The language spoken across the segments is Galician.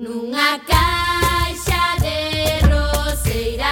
Nunha caixa de roseira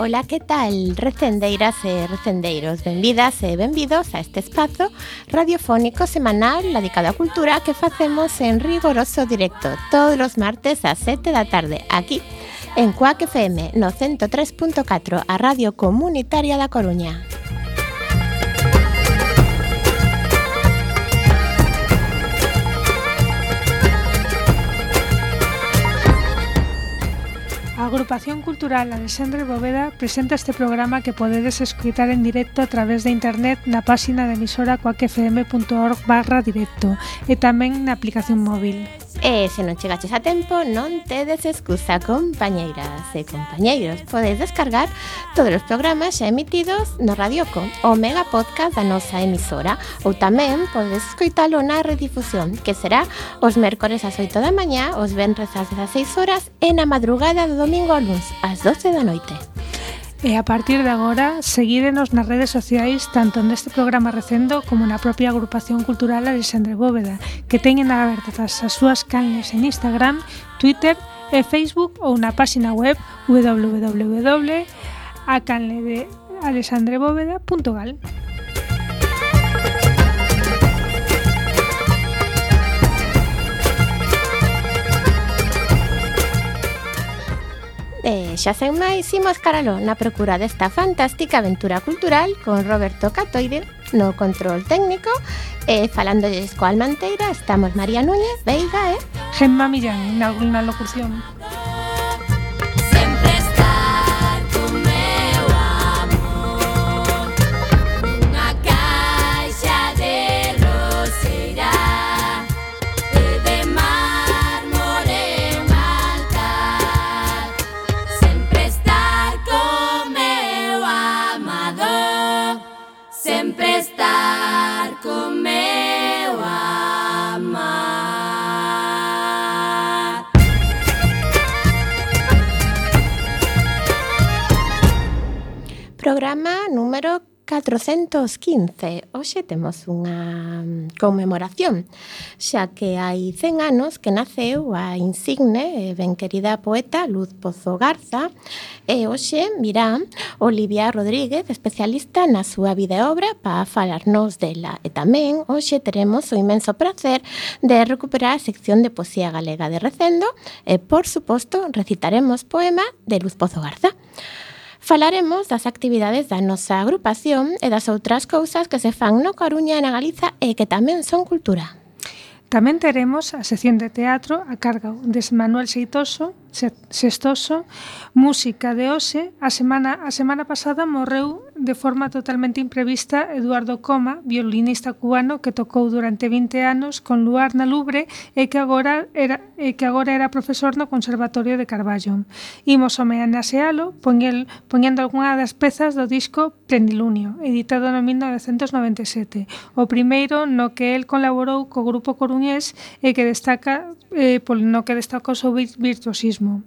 Ola, que tal, recendeiras e recendeiros? Benvidas e benvidos a este espazo radiofónico semanal dedicado á cultura que facemos en rigoroso directo todos os martes ás 7 da tarde, aquí en Cuac FM no 103.4, a Radio Comunitaria da Coruña. Agrupación Cultural Alexandre Boveda presenta este programa que podedes escutar en directo a través de internet na páxina da emisora coacfm.org barra directo e tamén na aplicación móvil. E se non chegaches a tempo, non tedes excusa, compañeiras e compañeiros. Podedes descargar todos os programas xa emitidos no Radioco, o mega podcast da nosa emisora, ou tamén podes escoitalo na redifusión, que será os mércores ás 8 da mañá, os venres ás 16 horas e na madrugada do domingo domingo a luns ás 12 da noite. E a partir de agora, seguídenos nas redes sociais tanto neste programa recendo como na propia agrupación cultural Alexandre Bóveda, que teñen abertas as súas canles en Instagram, Twitter e Facebook ou na páxina web www.acanledealexandrebóveda.gal. e xa sen máis imos caralo na procura desta fantástica aventura cultural con Roberto Catoide no control técnico e falando de Escoal Manteira estamos María Núñez, Veiga e... Eh? Gemma Millán, na, na locución. 415. Hoxe temos unha mm, conmemoración, xa que hai 100 anos que naceu a insigne e ben querida poeta Luz Pozo Garza e hoxe mirá Olivia Rodríguez, especialista na súa vida e obra para falarnos dela. E tamén hoxe teremos o imenso placer de recuperar a sección de poesía galega de Recendo e, por suposto, recitaremos poema de Luz Pozo Garza. Falaremos das actividades da nosa agrupación e das outras cousas que se fan no Coruña e na Galiza e que tamén son cultura. Tamén teremos a sección de teatro a cargo de Manuel Seitoso Sextoso, música de hoxe, a semana, a semana pasada morreu de forma totalmente imprevista Eduardo Coma, violinista cubano que tocou durante 20 anos con Luar na Lubre e que agora era, e que agora era profesor no Conservatorio de Carballo. Imos homenaxealo poñel, poñendo algunha das pezas do disco Plenilunio, editado no 1997, o primeiro no que el colaborou co grupo coruñés e que destaca eh, polo no que destaca o seu virtuosismo mesmo.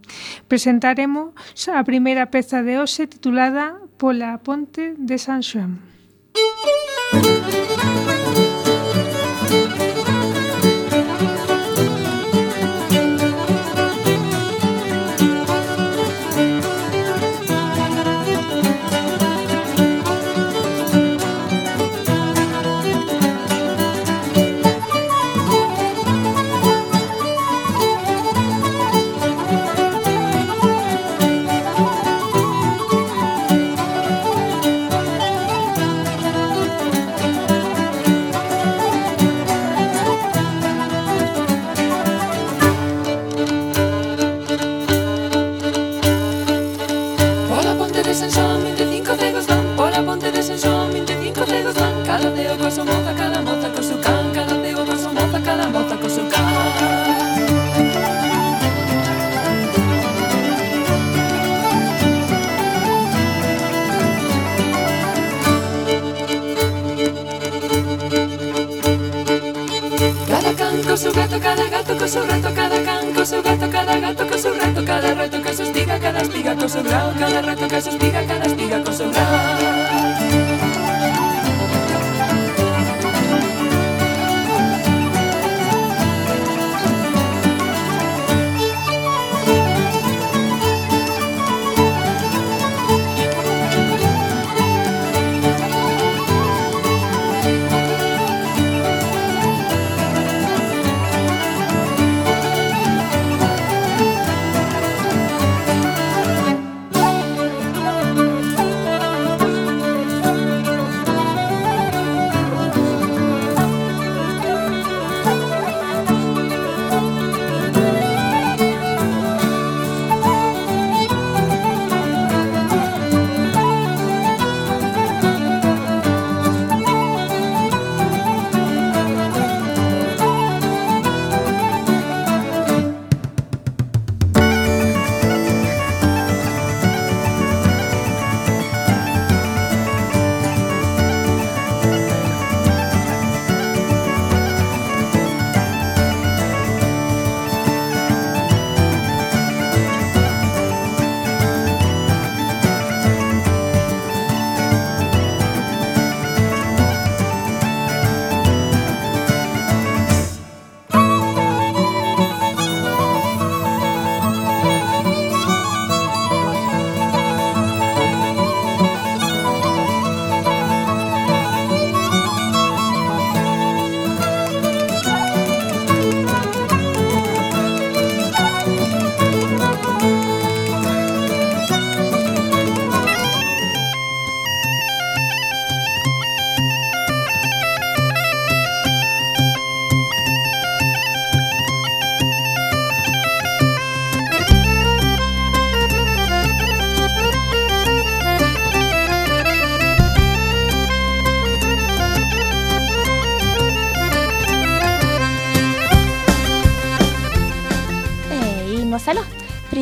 Presentaremos a primeira peza de hoxe titulada Pola ponte de San Xoán. Música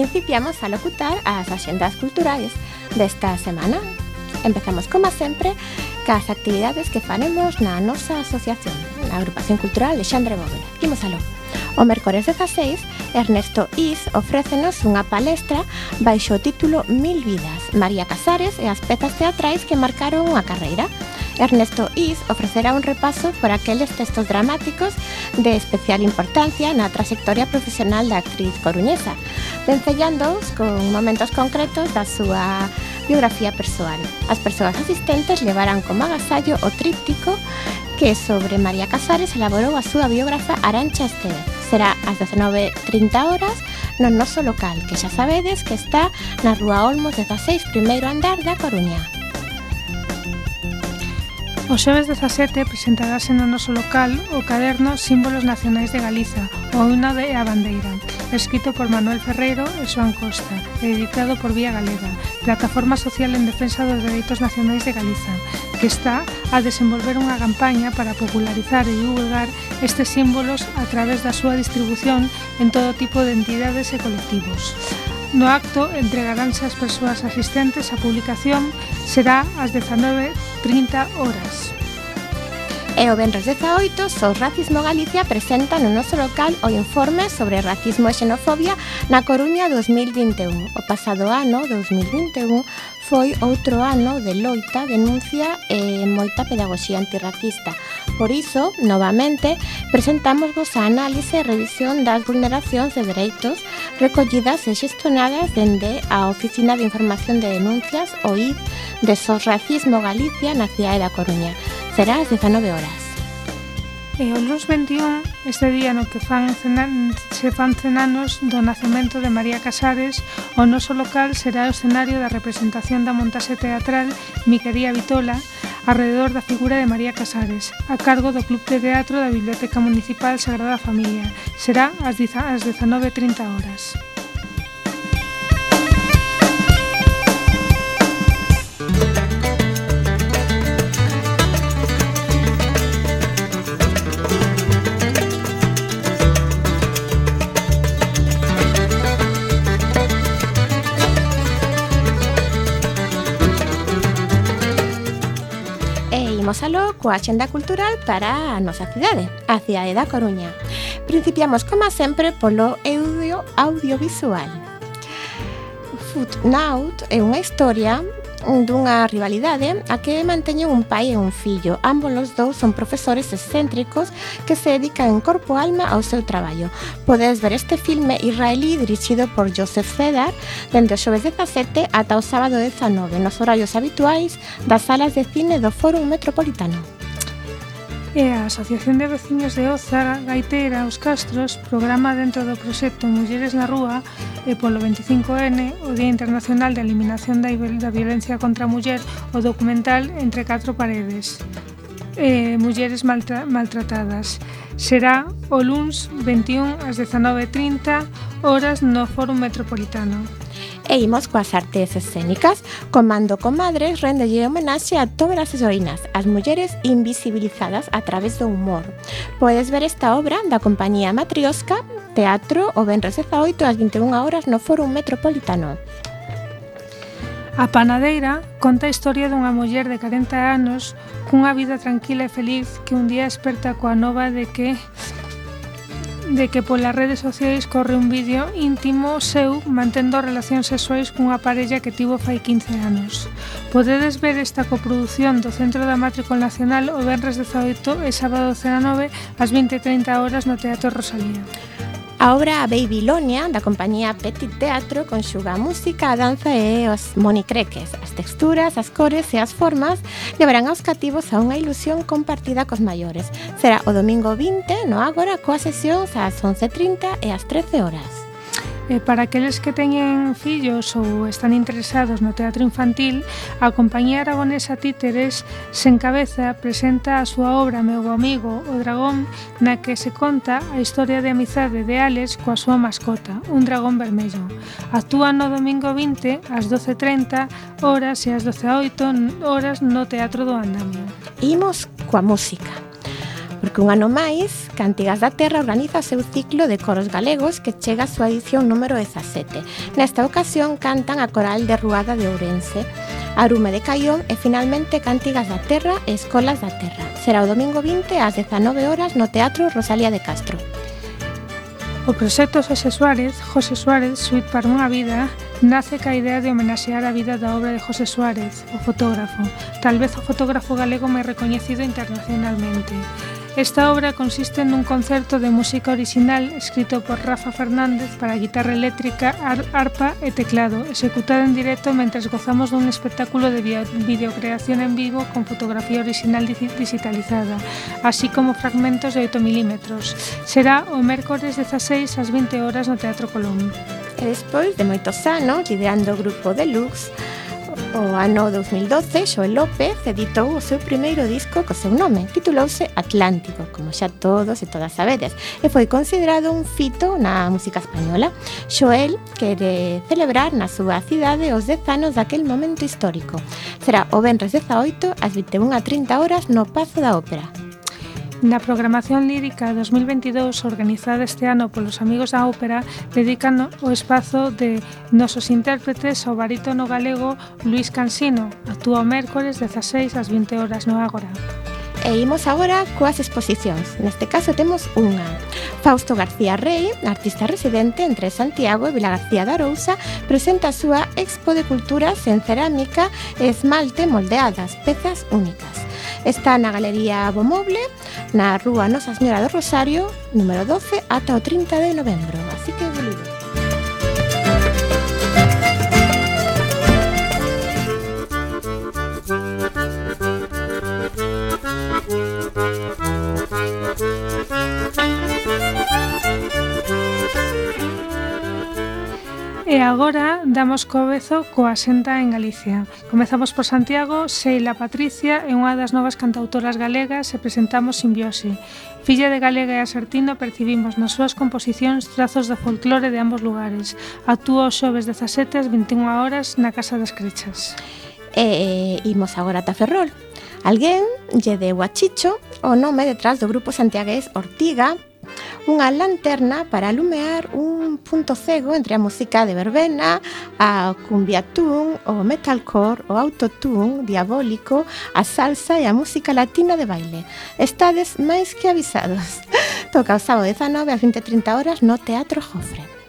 principiamos a locutar as axendas culturais desta semana. Empezamos, como sempre, cas actividades que faremos na nosa asociación, na Agrupación Cultural Alexandre Bóveda. Imos aló. O mércores 16, Ernesto Is ofrécenos unha palestra baixo o título Mil vidas, María Casares e as pezas teatrais que marcaron unha carreira. Ernesto Is ofrecerá un repaso por aqueles textos dramáticos de especial importancia na trayectoria profesional da actriz coruñesa, vencellándoos con momentos concretos da súa biografía persoal. As persoas asistentes levarán como agasallo o tríptico que sobre María Casares elaborou a súa biógrafa Arancha Estevez. Será ás 19.30 horas no noso local, que xa sabedes que está na Rúa Olmos 16, primeiro andar da Coruña. O xoves 17 presentarase no noso local o caderno Símbolos Nacionais de Galiza, o himno de a bandeira, escrito por Manuel Ferreiro e Xoan Costa, editado por Vía Galega, plataforma social en defensa dos dereitos nacionais de Galiza, que está a desenvolver unha campaña para popularizar e divulgar estes símbolos a través da súa distribución en todo tipo de entidades e colectivos. No acto entregaranse as persoas asistentes a publicación será ás 19.30 horas. E o venres 18, Sos Racismo Galicia presenta no noso local o informe sobre racismo e xenofobia na Coruña 2021. O pasado ano, 2021, foi outro ano de loita, denuncia e moita pedagogía antirracista. Por iso, novamente, presentamos vos a análise e revisión das vulneracións de dereitos recollidas e xestionadas dende a Oficina de Información de Denuncias, OID, de Sosracismo Galicia na cidade da Coruña. Será ás 19 horas. E o Luz 21, este día no que fan cenan, se fan cenanos do nacemento de María Casares, o noso local será o escenario da representación da montaxe teatral Miquería Vitola, alrededor da figura de María Casares, a cargo do Club de Teatro da Biblioteca Municipal Sagrada Familia. Será ás 19.30 horas. amosalo coa Xenda Cultural para a nosa cidade, a cidade da Coruña. Principiamos, como sempre, polo audio audiovisual. Footnote é unha historia dunha rivalidade a que manteñen un pai e un fillo. Ambos os dous son profesores excéntricos que se dedican en corpo alma ao seu traballo. Podedes ver este filme israelí dirixido por Joseph Cedar dende o xoves 17 ata o sábado 19 nos horarios habituais das salas de cine do Fórum Metropolitano e a Asociación de Veciños de Oza, Gaiteira, Os Castros, programa dentro do proxecto Mulleres na Rúa e polo 25N, o Día Internacional de Eliminación da Violencia contra a Muller, o documental Entre Catro Paredes. Eh, mulleres maltra maltratadas. Será o LUNS 21 ás 19.30 horas no Fórum Metropolitano e imos coas artes escénicas. Comando Comadres rendelle homenaxe a todas as heroínas, as mulleres invisibilizadas a través do humor. Podes ver esta obra da compañía Matriosca Teatro o Benres 18 ás 21 horas no Fórum Metropolitano. A panadeira conta a historia dunha muller de 40 anos cunha vida tranquila e feliz que un día experta coa nova de que de que polas redes sociais corre un vídeo íntimo seu mantendo relacións sexuais cunha parella que tivo fai 15 anos. Podedes ver esta coproducción do Centro da Matrícula Nacional o Benres 18 e sábado 19 ás 20.30 horas no Teatro Rosalía. A obra Babylonia, da compañía Petit Teatro, conxuga a música, a danza e os monicreques. As texturas, as cores e as formas levarán aos cativos a unha ilusión compartida cos maiores. Será o domingo 20 no Ágora coas sesións ás 11.30 e ás 13 horas. E para aqueles que teñen fillos ou están interesados no teatro infantil, a compañía aragonesa Títeres sen cabeza presenta a súa obra Meu amigo o dragón na que se conta a historia de amizade de Alex coa súa mascota, un dragón vermello. Actúa no domingo 20 ás 12.30 horas e ás 12.08 horas no Teatro do Andamio. Imos coa música porque un ano máis, Cantigas da Terra organiza o seu ciclo de coros galegos que chega a súa edición número 17. Nesta ocasión cantan a Coral de Ruada de Ourense, Arume de Caión e finalmente Cantigas da Terra e Escolas da Terra. Será o domingo 20 ás 19 horas no Teatro Rosalía de Castro. O proxecto Xosé Suárez, José Suárez, Suite para unha vida, nace ca idea de homenaxear a vida da obra de José Suárez, o fotógrafo, tal vez o fotógrafo galego máis recoñecido internacionalmente. Esta obra consiste nun concerto de música orixinal escrito por Rafa Fernández para guitarra eléctrica, ar arpa e teclado, executada en directo mentres gozamos dun espectáculo de videocreación en vivo con fotografía orixinal digitalizada, así como fragmentos de 8 milímetros. Será o mércores 16 ás 20 horas no Teatro Colón. E despois de moitos anos, liderando o grupo Deluxe, O ano 2012, Xoel López editou o seu primeiro disco co seu nome, titulouse Atlántico, como xa todos e todas sabedes, e foi considerado un fito na música española. Xoel quere celebrar na súa cidade os 10 anos daquel momento histórico. Será o Benres 18 ás 21.30 horas no Pazo da Ópera. Na programación lírica 2022 organizada este ano polos Amigos da Ópera dedican o espazo de nosos intérpretes ao barítono galego Luis Cansino. Actúa o mércores 16 ás 20 horas no Ágora. E imos agora coas exposicións. Neste caso temos unha. Fausto García Rey, artista residente entre Santiago e Vila García da Arousa, presenta a súa Expo de Culturas en Cerámica e Esmalte Moldeadas, Pezas Únicas Está na Galería Bomoble, na Rúa Nosa Señora do Rosario, número 12, ata o 30 de novembro. Así que, boludo. E agora damos cobezo coa xenta en Galicia. Comezamos por Santiago, Seila Patricia é unha das novas cantautoras galegas e presentamos Simbiose. Filla de galega e asertino, percibimos nas súas composicións trazos do folclore de ambos lugares. Actúa os xoves 17 ás 21 horas na Casa das Crechas. E imos agora ata Ferrol. Alguén lle deu a Chicho o nome detrás do grupo santiagués Ortiga unha lanterna para alumear un punto cego entre a música de verbena, a cumbiatún, o metalcore, o autotune diabólico, a salsa e a música latina de baile. Estades máis que avisados. Toca o sábado 19 ás 20:30 horas no Teatro Jofre.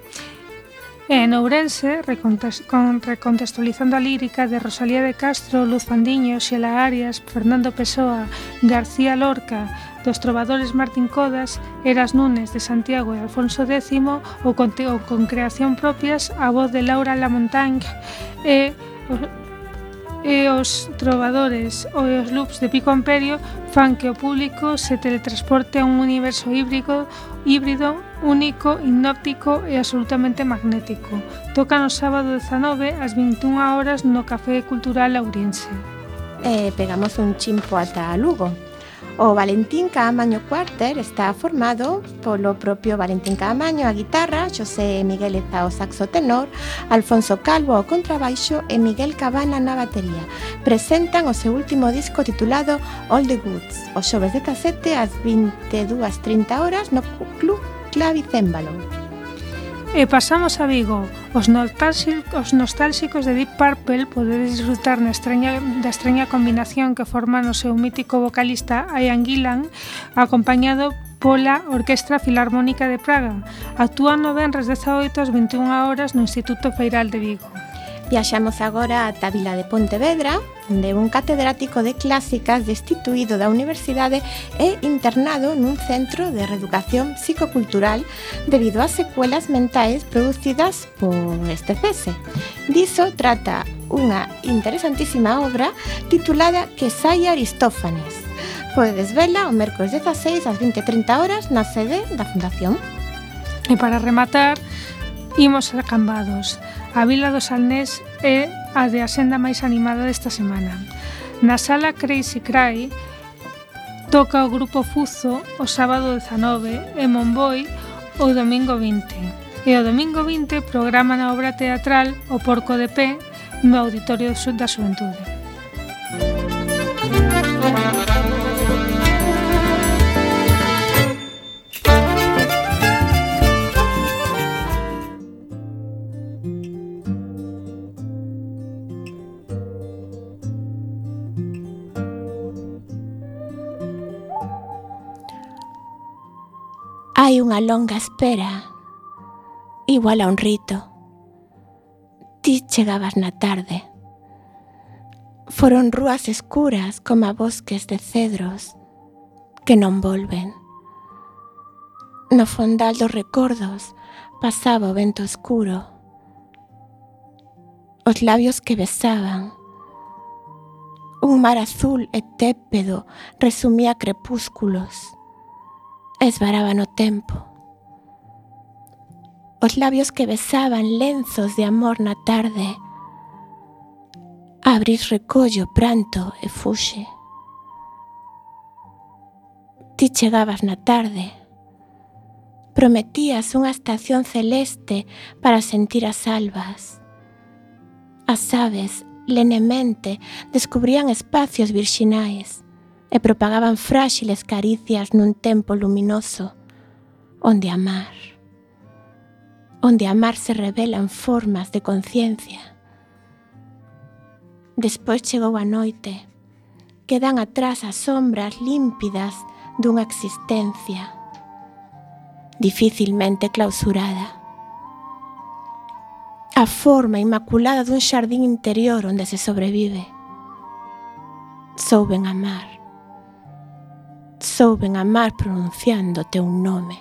En Ourense, recontextualizando a lírica de Rosalía de Castro, Luz Fandiño, Xela Arias, Fernando Pessoa, García Lorca, dos trovadores Martín Codas, Eras Nunes de Santiago e Alfonso X, o con, ou con creación propias a voz de Laura Lamontagne e, o, e os trovadores ou os loops de Pico Imperio fan que o público se teletransporte a un universo híbrido, híbrido único, hipnóptico e absolutamente magnético. Toca no sábado 19 ás 21 horas no Café Cultural Ourense. Eh, pegamos un chimpo ata Lugo. O Valentín Caamaño Quarter está formado polo propio Valentín Caamaño a guitarra, Xosé Miguel Eza ao saxo tenor, Alfonso Calvo ao contrabaixo e Miguel Cabana na batería. Presentan o seu último disco titulado All the Goods, o xoves 17 ás 22.30 horas no Club Clavicémbalo. E pasamos a Vigo. Os, os nostálxicos de Deep Purple podedes disfrutar na extraña, da extraña combinación que forman o seu mítico vocalista Ian Gillan acompañado pola Orquestra Filarmónica de Praga. Actúan no venres 18 ás 21 horas no Instituto Feiral de Vigo. Viaxamos agora ata a Vila de Pontevedra, onde un catedrático de clásicas destituído da universidade é internado nun centro de reeducación psicocultural debido ás secuelas mentais producidas por este cese. Diso trata unha interesantísima obra titulada Que sai Aristófanes. Podedes vela o mércores 16 ás 20.30 horas na sede da Fundación. E para rematar, imos a Cambados A Vila do Salnés é a de asenda máis animada desta semana. Na sala Crazy Cry toca o grupo Fuzo o sábado 19 e Monboi o domingo 20. E o domingo 20 programa na obra teatral O Porco de Pé no Auditorio da Xuventude. Hai unha longa espera, igual a un rito. Ti chegabas na tarde. Foron rúas escuras como a bosques de cedros que non volven. No fondal dos recordos pasaba o vento escuro. Os labios que besaban. Un mar azul e tépedo resumía crepúsculos esvaraban o tempo. Os labios que besaban lenzos de amor na tarde abrís recollo, pranto e fuxe. Ti chegabas na tarde, prometías unha estación celeste para sentir as albas. As aves lenemente descubrían espacios virxinais e propagaban fráxiles caricias nun tempo luminoso onde amar, onde amar se revelan formas de conciencia. Despois chegou a noite, quedan atrás as sombras límpidas dunha existencia dificilmente clausurada. A forma inmaculada dun xardín interior onde se sobrevive. Souben amar souben amar pronunciando teu nome.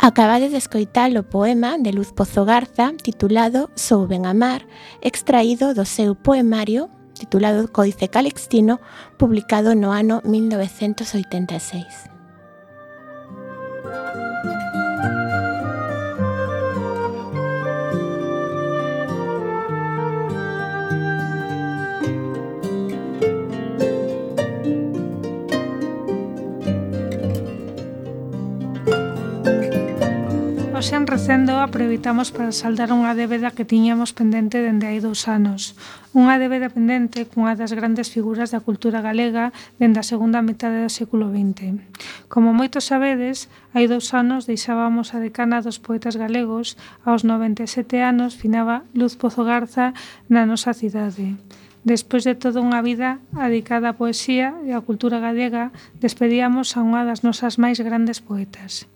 Acabade de escoitar o poema de Luz Pozo Garza titulado Souben amar, extraído do seu poemario titulado Códice Calixtino, publicado no ano 1986. en recendo aproveitamos para saldar unha débeda que tiñamos pendente dende hai dous anos. Unha débeda pendente cunha das grandes figuras da cultura galega dende a segunda metade do século XX. Como moitos sabedes, hai dous anos deixábamos a decana dos poetas galegos aos 97 anos finaba Luz Pozo Garza na nosa cidade. Despois de toda unha vida adicada á poesía e á cultura galega, despedíamos a unha das nosas máis grandes poetas.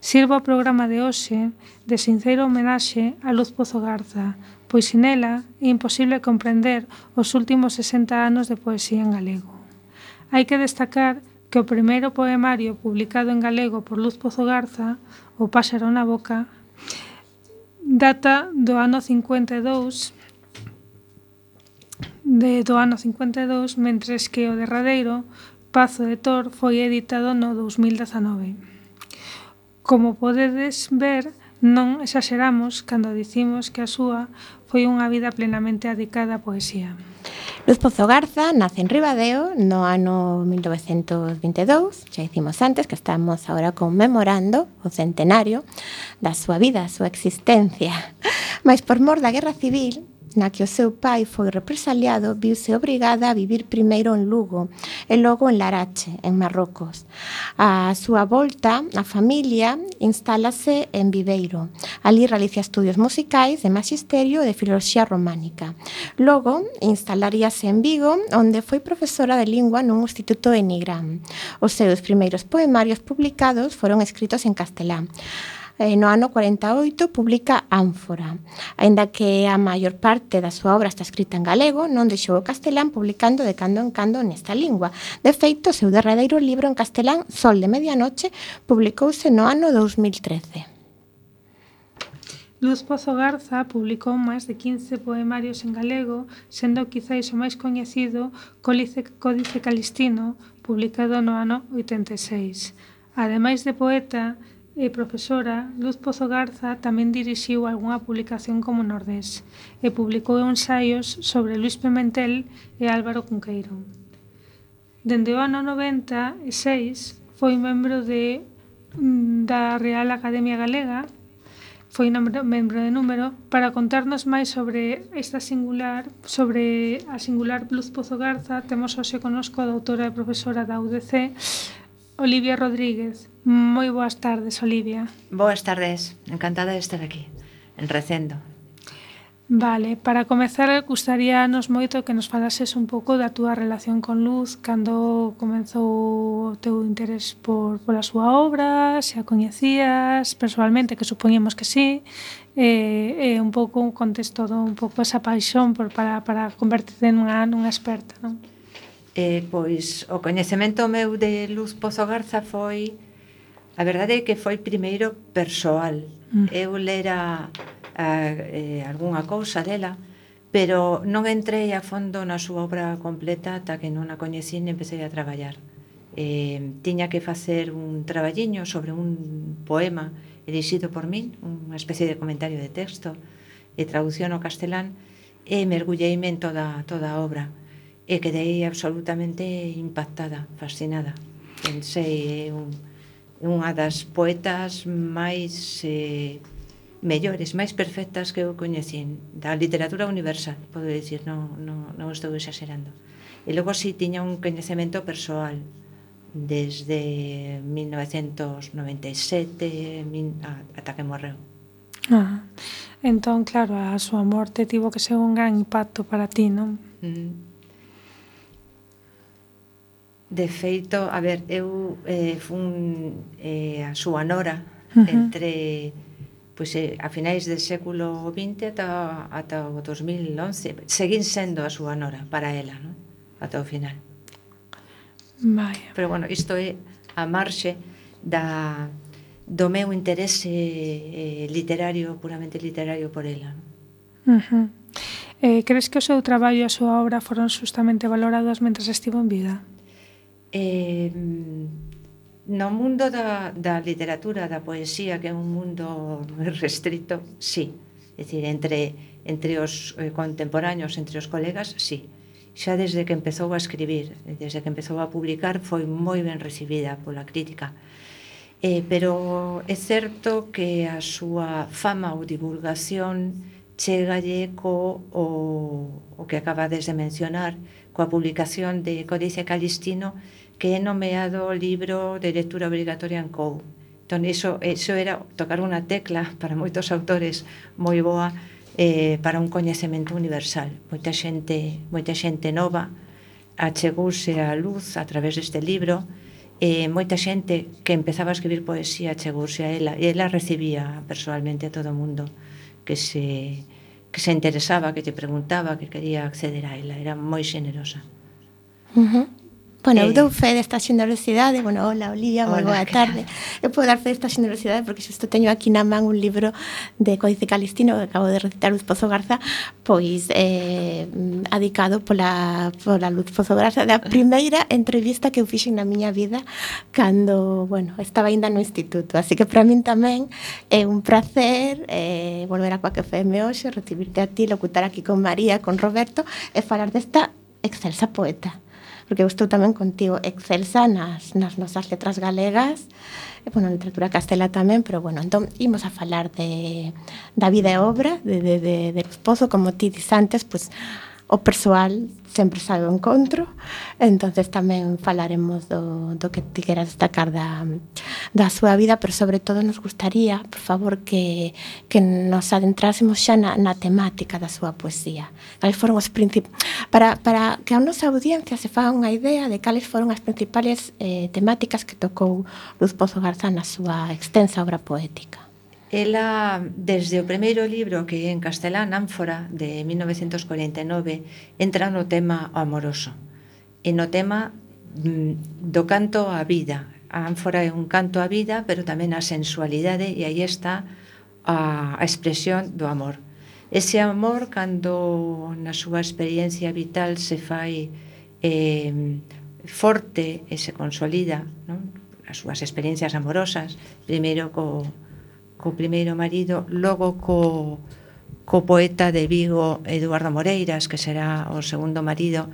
Sirva o programa de hoxe de sincero homenaxe a Luz Pozo Garza, pois sin ela é imposible comprender os últimos 60 anos de poesía en galego. Hai que destacar que o primeiro poemario publicado en galego por Luz Pozo Garza, O páxaro na boca, data do ano 52 de do ano 52, mentres que o derradeiro Pazo de Tor foi editado no 2019. Como podedes ver, non exageramos cando dicimos que a súa foi unha vida plenamente adicada á poesía. Luz Pozo Garza nace en Ribadeo no ano 1922, xa dicimos antes que estamos agora conmemorando o centenario da súa vida, a súa existencia. Mas por mor da Guerra Civil, na que o seu pai foi represaliado, viuse obrigada a vivir primeiro en Lugo e logo en Larache, en Marrocos. A súa volta, a familia instálase en Viveiro. Ali realiza estudios musicais de magisterio e de filoloxía románica. Logo, instalaríase en Vigo, onde foi profesora de lingua nun instituto de Nigrán. Os seus primeiros poemarios publicados foron escritos en castelán. Eh, no ano 48 publica Ánfora. Aínda que a maior parte da súa obra está escrita en galego, non deixou o castelán publicando de cando en cando nesta lingua. De feito, o seu derradeiro libro en castelán, Sol de medianoche, publicouse no ano 2013. Luz Pozo Garza publicou máis de 15 poemarios en galego, sendo quizáis o máis coñecido Códice, Códice Calistino, publicado no ano 86. Ademais de poeta, e profesora, Luz Pozo Garza tamén dirixiu algunha publicación como Nordés e publicou ensaios sobre Luis Pimentel e Álvaro Cunqueiro. Dende o ano 96 foi membro de mm, da Real Academia Galega foi membro de número, para contarnos máis sobre esta singular, sobre a singular Luz Pozo Garza, temos hoxe conosco a doutora e profesora da UDC, Olivia Rodríguez. Moi boas tardes, Olivia. Boas tardes, encantada de estar aquí, en Recendo. Vale, para comezar, gustaríanos moito que nos falases un pouco da túa relación con Luz, cando comenzou o teu interés por, pola súa obra, se a coñecías personalmente, que supoñemos que sí, e, e un pouco un contexto, do, un pouco esa paixón por, para, para convertirte nunha, nunha experta, non? eh, pois o coñecemento meu de Luz Pozo Garza foi a verdade é que foi primeiro persoal. Mm. eu lera a, eh, algunha cousa dela pero non entrei a fondo na súa obra completa ata que non a coñecín e empecé a traballar. Eh, tiña que facer un traballiño sobre un poema elixido por min unha especie de comentario de texto e traducción ao castelán e mergulleime en toda, toda a obra e quedei absolutamente impactada, fascinada. Pensei, é un, unha das poetas máis eh, mellores, máis perfectas que eu coñecín da literatura universal, podo dicir, non, non, non estou exagerando. E logo si tiña un coñecemento persoal desde 1997 min, ata que morreu. Ah, entón, claro, a súa morte tivo que ser un gran impacto para ti, non? Mm. De feito, a ver, eu eh, fun eh, a súa nora uh -huh. entre pois, eh, a finais do século XX ata, ata o 2011. Seguín sendo a súa nora para ela, non? ata o final. Vaya. Pero bueno, isto é a marxe da, do meu interese eh, literario, puramente literario por ela. Non? Uh -huh. eh, crees que o seu traballo e a súa obra foron justamente valoradas mentre estivo en vida? eh, no mundo da, da literatura, da poesía, que é un mundo restrito, sí. É dicir, entre, entre os eh, contemporáneos, entre os colegas, sí. Xa desde que empezou a escribir, desde que empezou a publicar, foi moi ben recibida pola crítica. Eh, pero é certo que a súa fama ou divulgación chegalle co o, o que acabades de mencionar, coa publicación de Codicia Calistino que é nomeado libro de lectura obrigatoria en COU. Entón, iso, iso era tocar unha tecla para moitos autores moi boa eh, para un coñecemento universal. Moita xente, moita xente nova achegouse á luz a través deste libro e eh, moita xente que empezaba a escribir poesía achegouse a ela e ela recibía personalmente a todo o mundo que se que se interesaba, que te preguntaba, que quería acceder a ela, era moi xenerosa. Uh -huh. Bueno, eh, eu dou fe desta xenerosidade, bueno, hola Olivia, moi boa tarde. Tal? Eu podo dar fe desta xenerosidade porque xusto teño aquí na man un libro de Códice Calistino que acabo de recitar Luz Pozo Garza, pois eh, adicado pola, pola Luz Pozo Garza da primeira entrevista que eu fixen na miña vida cando, bueno, estaba ainda no instituto, así que para min tamén é un prazer eh, volver a Coaque FM hoxe, recibirte a ti, locutar aquí con María, con Roberto e falar desta excelsa poeta porque eu estou tamén contigo excelsa nas, nas nosas letras galegas, e, bueno, literatura castela tamén, pero bueno, entón imos a falar de, da vida e obra de, de, de, de Pozo, como ti dis antes, pues, o persoal sempre sai o encontro entonces tamén falaremos do, do que ti queras destacar da, da súa vida pero sobre todo nos gustaría por favor que, que nos adentrásemos xa na, na temática da súa poesía. Cales foron os princip... para, para que a nosa audiencia se faga unha idea de cales foron as principales eh, temáticas que tocou Luz Pozo Garza na súa extensa obra poética. Ela, desde o primeiro libro que é en castelán, Ánfora, de 1949, entra no tema amoroso e no tema mm, do canto á vida. A ánfora é un canto á vida, pero tamén á sensualidade e aí está a, a expresión do amor. Ese amor, cando na súa experiencia vital se fai eh, forte e se consolida, non? as súas experiencias amorosas, primeiro co, co primeiro marido, logo co, co poeta de Vigo Eduardo Moreiras, que será o segundo marido,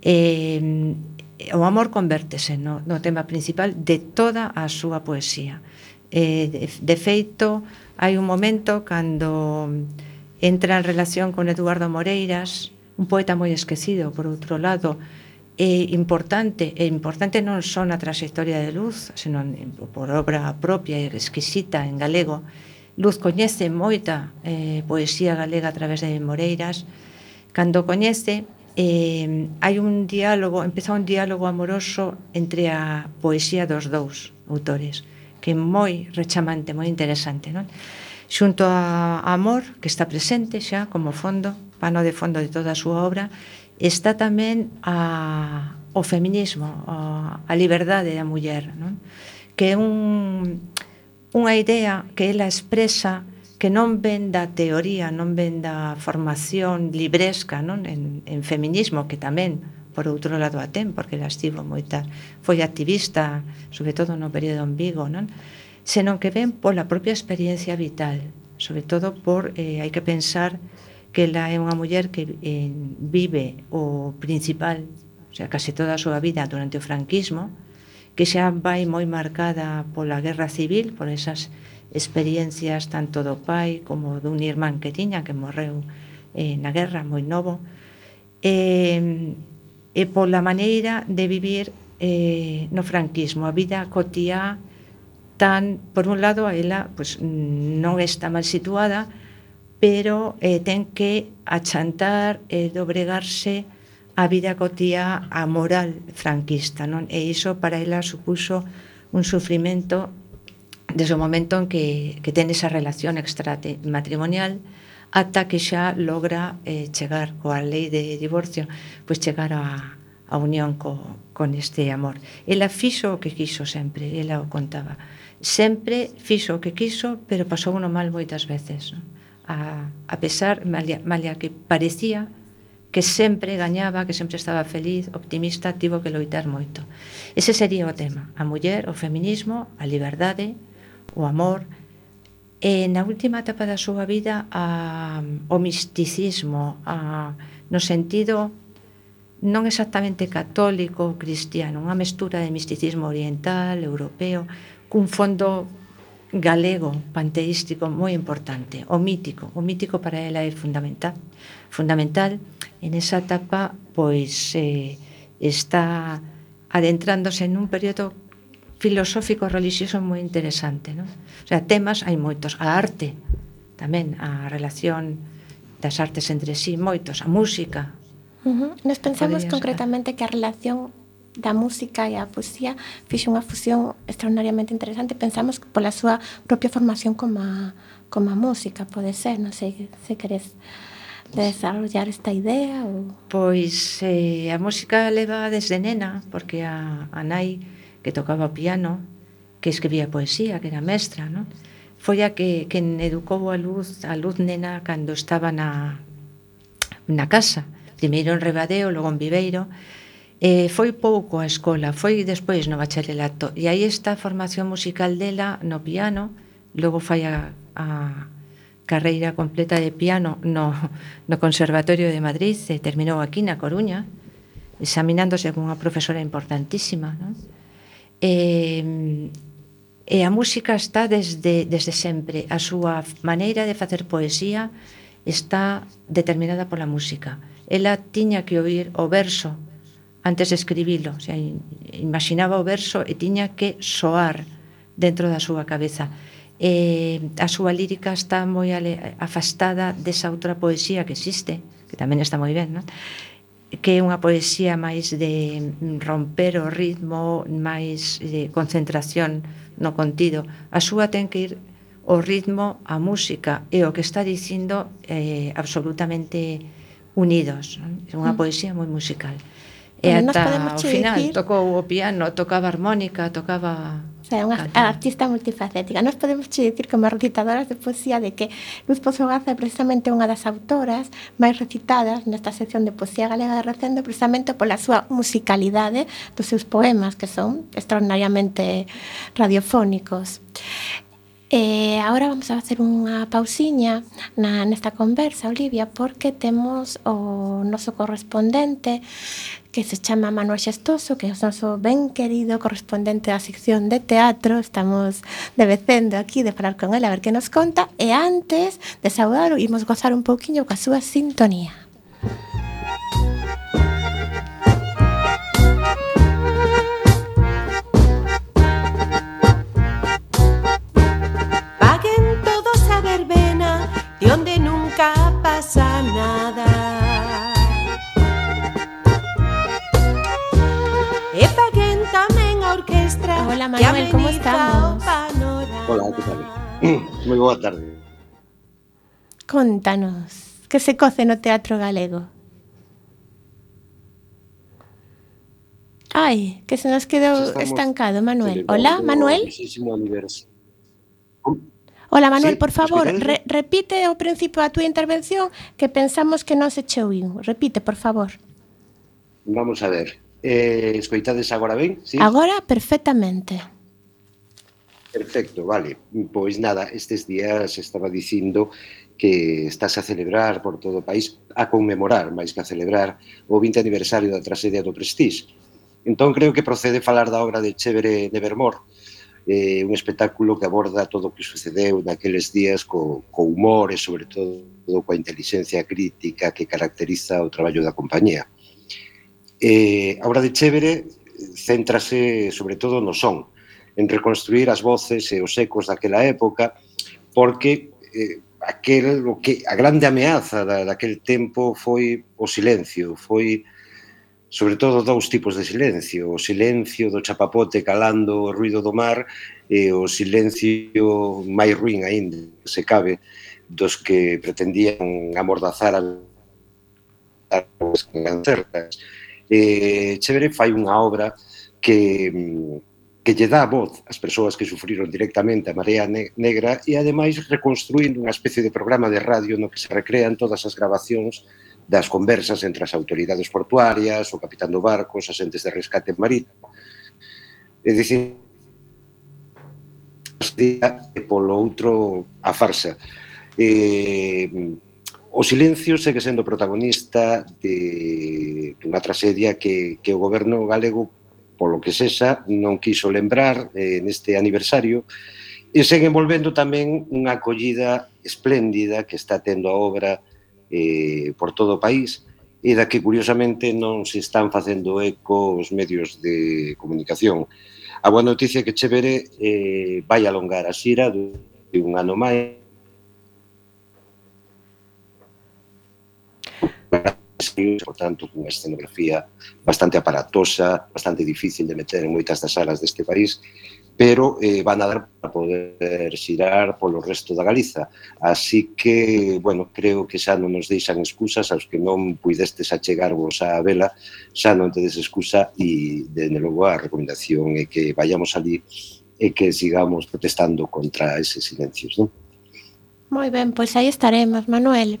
eh, o amor convértese no, no tema principal de toda a súa poesía. Eh, de, de feito, hai un momento cando entra en relación con Eduardo Moreiras, un poeta moi esquecido, por outro lado, é importante, é importante non só na trayectoria de Luz, senón por obra propia e exquisita en galego. Luz coñece moita eh, poesía galega a través de Moreiras. Cando coñece, eh, hai un diálogo, empeza un diálogo amoroso entre a poesía dos dous autores, que é moi rechamante, moi interesante, non? Xunto a Amor, que está presente xa como fondo, pano de fondo de toda a súa obra, está tamén a, o feminismo, a, a liberdade da muller, non? que é un, unha idea que ela expresa que non ven da teoría, non ven da formación libresca non? En, en feminismo, que tamén por outro lado a ten, porque ela estivo moita, foi activista, sobre todo no período en Vigo, non? senón que ven pola propia experiencia vital, sobre todo por, eh, hai que pensar, que ela é unha muller que eh, vive o principal, o sea, case toda a súa vida durante o franquismo, que xa vai moi marcada pola guerra civil, por esas experiencias tanto do pai como dun irmán que tiña que morreu eh, na guerra moi novo, eh, eh e pola maneira de vivir eh, no franquismo, a vida cotiá tan, por un lado, a ela pues, mm, non está mal situada, pero eh, ten que achantar e eh, dobregarse a vida cotía a moral franquista, non? E iso para ela supuso un sufrimento desde o momento en que, que ten esa relación extramatrimonial ata que xa logra eh, chegar coa lei de divorcio, pois chegar a, a unión co, con este amor. Ela fixo o que quiso sempre, ela o contaba. Sempre fixo o que quiso, pero pasou uno mal moitas veces. Non? a, a pesar, malia, malia que parecía que sempre gañaba, que sempre estaba feliz, optimista, tivo que loitar moito. Ese sería o tema, a muller, o feminismo, a liberdade, o amor, e na última etapa da súa vida a, o misticismo, a, no sentido non exactamente católico ou cristiano, unha mestura de misticismo oriental, europeo, cun fondo galego panteístico moi importante, o mítico, o mítico para ela é fundamental, fundamental en esa etapa pois eh, está adentrándose nun período filosófico religioso moi interesante, non? O sea, temas hai moitos, a arte tamén, a relación das artes entre sí, moitos, a música. Uh -huh. Nos pensamos concretamente que a relación da música e a poesía fixe unha fusión extraordinariamente interesante. Pensamos que pola súa propia formación como a, como a música, pode ser, non sei se queres desarrollar esta idea ou... Pois eh, a música leva desde nena porque a, a nai que tocaba piano que escribía poesía, que era mestra non? foi a que, que educou a luz a luz nena cando estaba na, na casa primeiro en Rebadeo, logo en Viveiro Eh, foi pouco a escola, foi despois no bacharelato. E aí está a formación musical dela no piano, logo fai a, a carreira completa de piano no, no Conservatorio de Madrid e terminou aquí na Coruña examinándose con unha profesora importantísima non? E, e a música está desde, desde sempre. A súa maneira de facer poesía está determinada pola música. Ela tiña que oír o verso antes de escribilo. O sea, imaginaba o verso e tiña que soar dentro da súa cabeza. Eh, a súa lírica está moi ale, afastada desa outra poesía que existe, que tamén está moi ben, non? que é unha poesía máis de romper o ritmo, máis de concentración no contido. A súa ten que ir o ritmo, a música e o que está dicindo eh, absolutamente unidos. Non? É unha mm. poesía moi musical. E ata ao final dicir... tocou o piano, tocaba harmónica, tocaba... O sea, unha unha artista multifacética. Nos podemos che dicir como recitadoras de poesía de que Luz Pozo Garza é precisamente unha das autoras máis recitadas nesta sección de poesía galega de recendo precisamente pola súa musicalidade dos seus poemas que son extraordinariamente radiofónicos. Eh, e agora vamos a facer unha pausiña na, nesta conversa, Olivia, porque temos o noso correspondente que se chama Manuel Xestoso, que é o noso ben querido correspondente da sección de teatro. Estamos debecendo aquí de falar con ele a ver que nos conta. E antes de saudar, imos gozar un pouquiño coa súa sintonía. pasa nada. orquestra. Hola Manuel, ¿cómo estamos? Hola, ¿qué tal? Muy buena tarde. Contanos, ¿qué se coce no teatro galego? Ay, que se nos quedó estancado, Manuel. Hola, Manuel. Ola, Manuel, sí, por favor, re repite o principio da túa intervención que pensamos que non se che ouíu. Repite, por favor. Vamos a ver. Eh, escoitades agora ben? Sí? Agora perfectamente. Perfecto, vale. Pois nada, estes días estaba dicindo que estás a celebrar por todo o país, a conmemorar máis que a celebrar o 20 aniversario da tragedia do Prestige. Entón creo que procede falar da obra de Chévere de eh, un espectáculo que aborda todo o que sucedeu naqueles días co, co humor e sobre todo coa inteligencia crítica que caracteriza o traballo da compañía. Eh, a obra de Chévere céntrase sobre todo no son, en reconstruir as voces e os ecos daquela época, porque eh, aquel, o que, a grande ameaza da, daquel tempo foi o silencio, foi sobre todo dous tipos de silencio, o silencio do chapapote calando o ruido do mar e o silencio máis ruin aínda, se cabe, dos que pretendían amordazar a certas. Eh, Chévere fai unha obra que que lle dá voz ás persoas que sufriron directamente a Marea Negra e ademais reconstruindo unha especie de programa de radio no que se recrean todas as grabacións das conversas entre as autoridades portuarias, o capitán do barco, os asentes de rescate marítimo. É dicir, e polo outro a farsa. E, o silencio segue sendo protagonista de, dunha tragedia que, que o goberno galego, polo que sexa, non quiso lembrar eh, neste aniversario, e segue envolvendo tamén unha acollida espléndida que está tendo a obra eh, por todo o país e da que curiosamente non se están facendo eco os medios de comunicación. A boa noticia que Chevere eh, vai alongar a xira de un ano máis por tanto, cunha escenografía bastante aparatosa, bastante difícil de meter en moitas das salas deste país, pero eh, van a dar para poder xirar polo resto da Galiza. Así que, bueno, creo que xa non nos deixan excusas aos que non puidestes achegarvos a vela, xa non tedes excusa e, dende logo, a recomendación é que vayamos ali e que sigamos protestando contra eses silencios, non? Moi ben, pois aí estaremos, Manuel.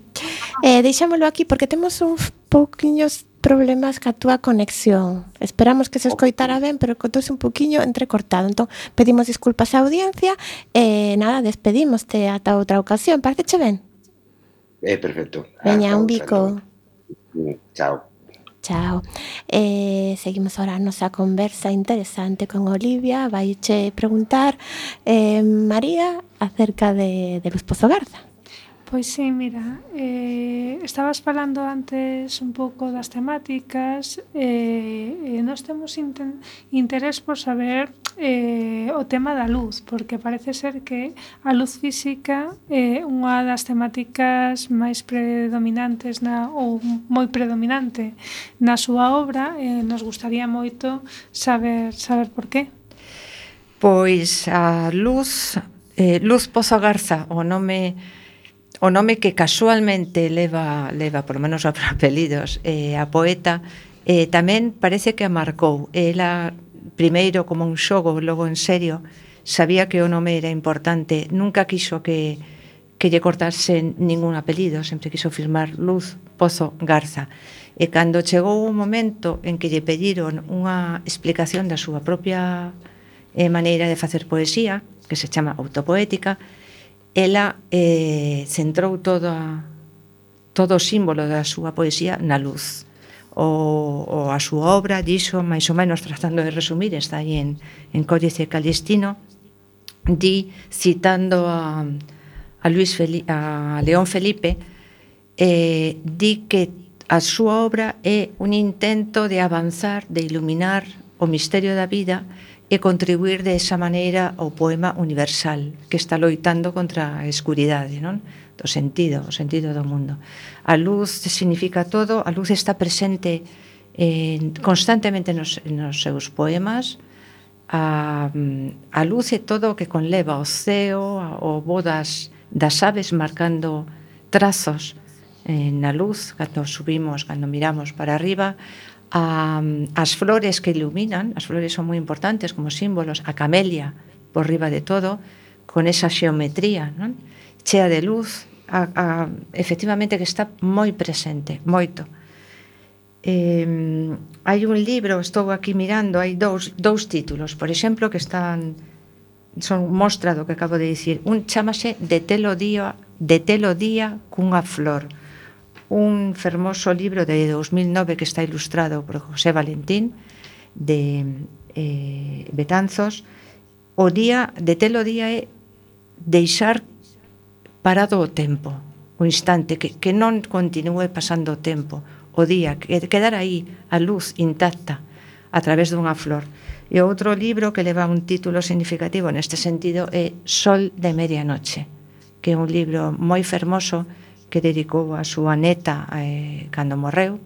Eh, deixámolo aquí porque temos uns pouquiños problemas ca túa conexión. Esperamos que se escoitara ben, pero cotouse un poquinho entrecortado. Entón, pedimos disculpas á audiencia e nada, despedimoste ata outra ocasión. Parceche ben? É eh, perfecto. Veña, un bico. Mm, chao. Chao. Eh, seguimos ahora a nosa conversa interesante con Olivia. Vai che preguntar eh, María acerca de, de Luz Pozo Garza. Pois sí, mira, eh, estabas falando antes un pouco das temáticas eh, eh, nós temos interés por saber eh, o tema da luz porque parece ser que a luz física é eh, unha das temáticas máis predominantes na, ou moi predominante na súa obra eh, nos gustaría moito saber, saber por qué Pois a luz eh, Luz Pozo Garza o nome o nome que casualmente leva, leva por lo menos a apelidos, eh, a poeta, eh, tamén parece que a marcou. Ela, primeiro como un xogo, logo en serio, sabía que o nome era importante, nunca quiso que, que lle cortase ningún apelido, sempre quiso firmar Luz Pozo Garza. E cando chegou o momento en que lle pediron unha explicación da súa propia eh, maneira de facer poesía, que se chama autopoética, ela eh, centrou toda todo o símbolo da súa poesía na luz. O, o a súa obra dixo máis ou menos tratando de resumir está aí en, en Códice Calistino di citando a, a, Luis Feli, a León Felipe eh, di que a súa obra é un intento de avanzar, de iluminar o misterio da vida e contribuir de esa maneira ao poema universal que está loitando contra a escuridade, non? do sentido, o sentido do mundo. A luz significa todo, a luz está presente eh, constantemente nos, nos seus poemas, a, a luz e todo o que conleva o ceo, o bodas das aves marcando trazos eh, na luz, cando subimos, cando miramos para arriba, a, as flores que iluminan, as flores son moi importantes como símbolos, a camelia por riba de todo, con esa xeometría, non? chea de luz, a, a, efectivamente que está moi presente, moito. Eh, hai un libro, estou aquí mirando, hai dous, dous títulos, por exemplo, que están son mostra do que acabo de dicir. Un chamase De telo día, de telo día cunha flor un fermoso libro de 2009 que está ilustrado por José Valentín de eh, Betanzos o día de telo día é deixar parado o tempo o instante, que, que non continue pasando o tempo o día, que quedar aí a luz intacta a través dunha flor. E outro libro que leva un título significativo neste sentido é Sol de medianoche que é un libro moi fermoso que dedicou a súa neta eh, cando morreu,